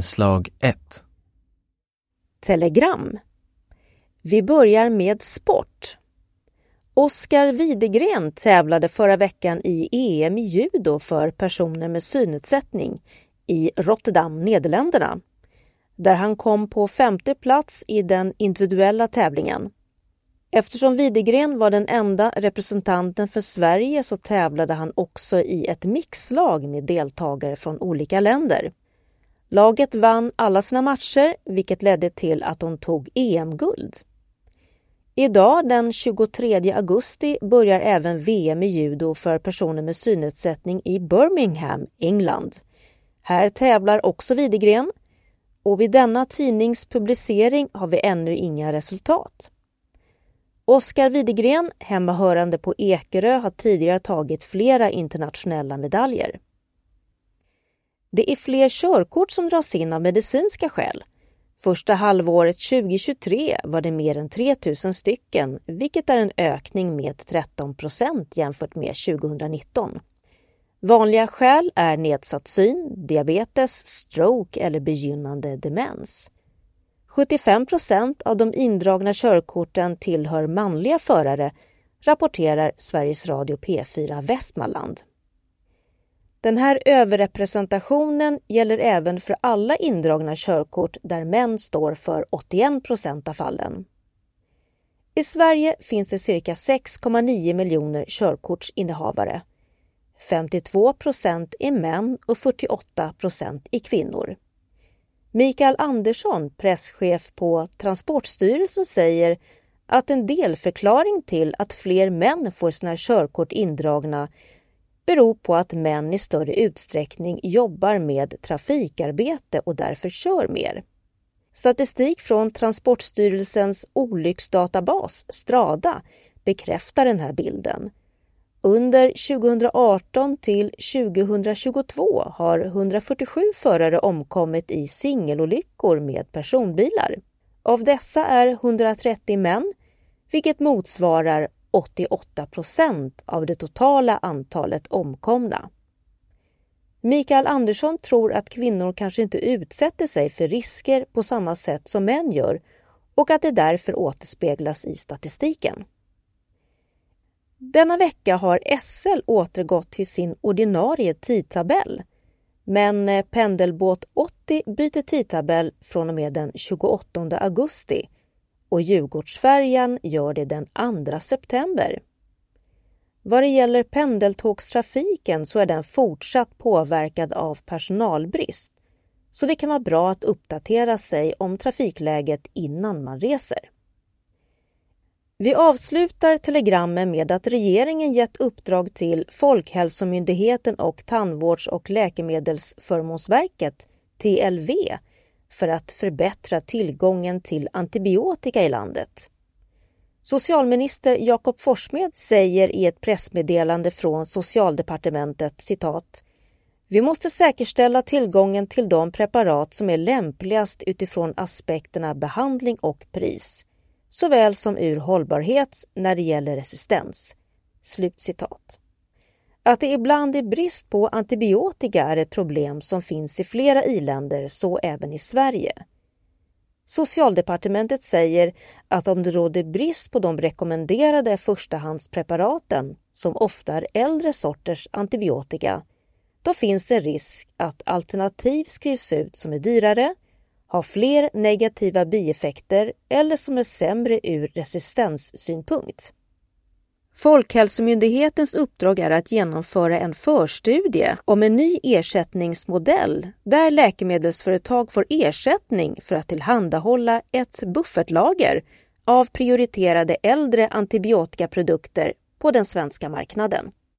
Inslag 1 Telegram. Vi börjar med sport. Oskar Widegren tävlade förra veckan i EM i judo för personer med synnedsättning i Rotterdam, Nederländerna, där han kom på femte plats i den individuella tävlingen. Eftersom Widegren var den enda representanten för Sverige så tävlade han också i ett mixlag med deltagare från olika länder. Laget vann alla sina matcher, vilket ledde till att de tog EM-guld. Idag den 23 augusti börjar även VM i judo för personer med synnedsättning i Birmingham, England. Här tävlar också Widegren och vid denna tidnings publicering har vi ännu inga resultat. Oskar Widegren, hemmahörande på Ekerö, har tidigare tagit flera internationella medaljer. Det är fler körkort som dras in av medicinska skäl. Första halvåret 2023 var det mer än 3 000 stycken, vilket är en ökning med 13 procent jämfört med 2019. Vanliga skäl är nedsatt syn, diabetes, stroke eller begynnande demens. 75 procent av de indragna körkorten tillhör manliga förare, rapporterar Sveriges Radio P4 Västmanland. Den här överrepresentationen gäller även för alla indragna körkort där män står för 81 procent av fallen. I Sverige finns det cirka 6,9 miljoner körkortsinnehavare. 52 procent är män och 48 procent är kvinnor. Mikael Andersson, presschef på Transportstyrelsen, säger att en delförklaring till att fler män får sina körkort indragna beror på att män i större utsträckning jobbar med trafikarbete och därför kör mer. Statistik från Transportstyrelsens olycksdatabas Strada bekräftar den här bilden. Under 2018 till 2022 har 147 förare omkommit i singelolyckor med personbilar. Av dessa är 130 män, vilket motsvarar 88 procent av det totala antalet omkomna. Mikael Andersson tror att kvinnor kanske inte utsätter sig för risker på samma sätt som män gör och att det därför återspeglas i statistiken. Denna vecka har SL återgått till sin ordinarie tidtabell. Men Pendelbåt 80 byter tidtabell från och med den 28 augusti och Djurgårdsfärjan gör det den 2 september. Vad det gäller pendeltågstrafiken så är den fortsatt påverkad av personalbrist så det kan vara bra att uppdatera sig om trafikläget innan man reser. Vi avslutar telegrammen med att regeringen gett uppdrag till Folkhälsomyndigheten och Tandvårds och läkemedelsförmånsverket, TLV, för att förbättra tillgången till antibiotika i landet. Socialminister Jakob Forssmed säger i ett pressmeddelande från Socialdepartementet citat vi måste säkerställa tillgången till de preparat som är lämpligast utifrån aspekterna behandling och pris såväl som ur hållbarhet när det gäller resistens. Slutcitat. Att det ibland är brist på antibiotika är ett problem som finns i flera i-länder, så även i Sverige. Socialdepartementet säger att om det råder brist på de rekommenderade förstahandspreparaten, som ofta är äldre sorters antibiotika, då finns det risk att alternativ skrivs ut som är dyrare, har fler negativa bieffekter eller som är sämre ur resistenssynpunkt. Folkhälsomyndighetens uppdrag är att genomföra en förstudie om en ny ersättningsmodell där läkemedelsföretag får ersättning för att tillhandahålla ett buffertlager av prioriterade äldre antibiotikaprodukter på den svenska marknaden.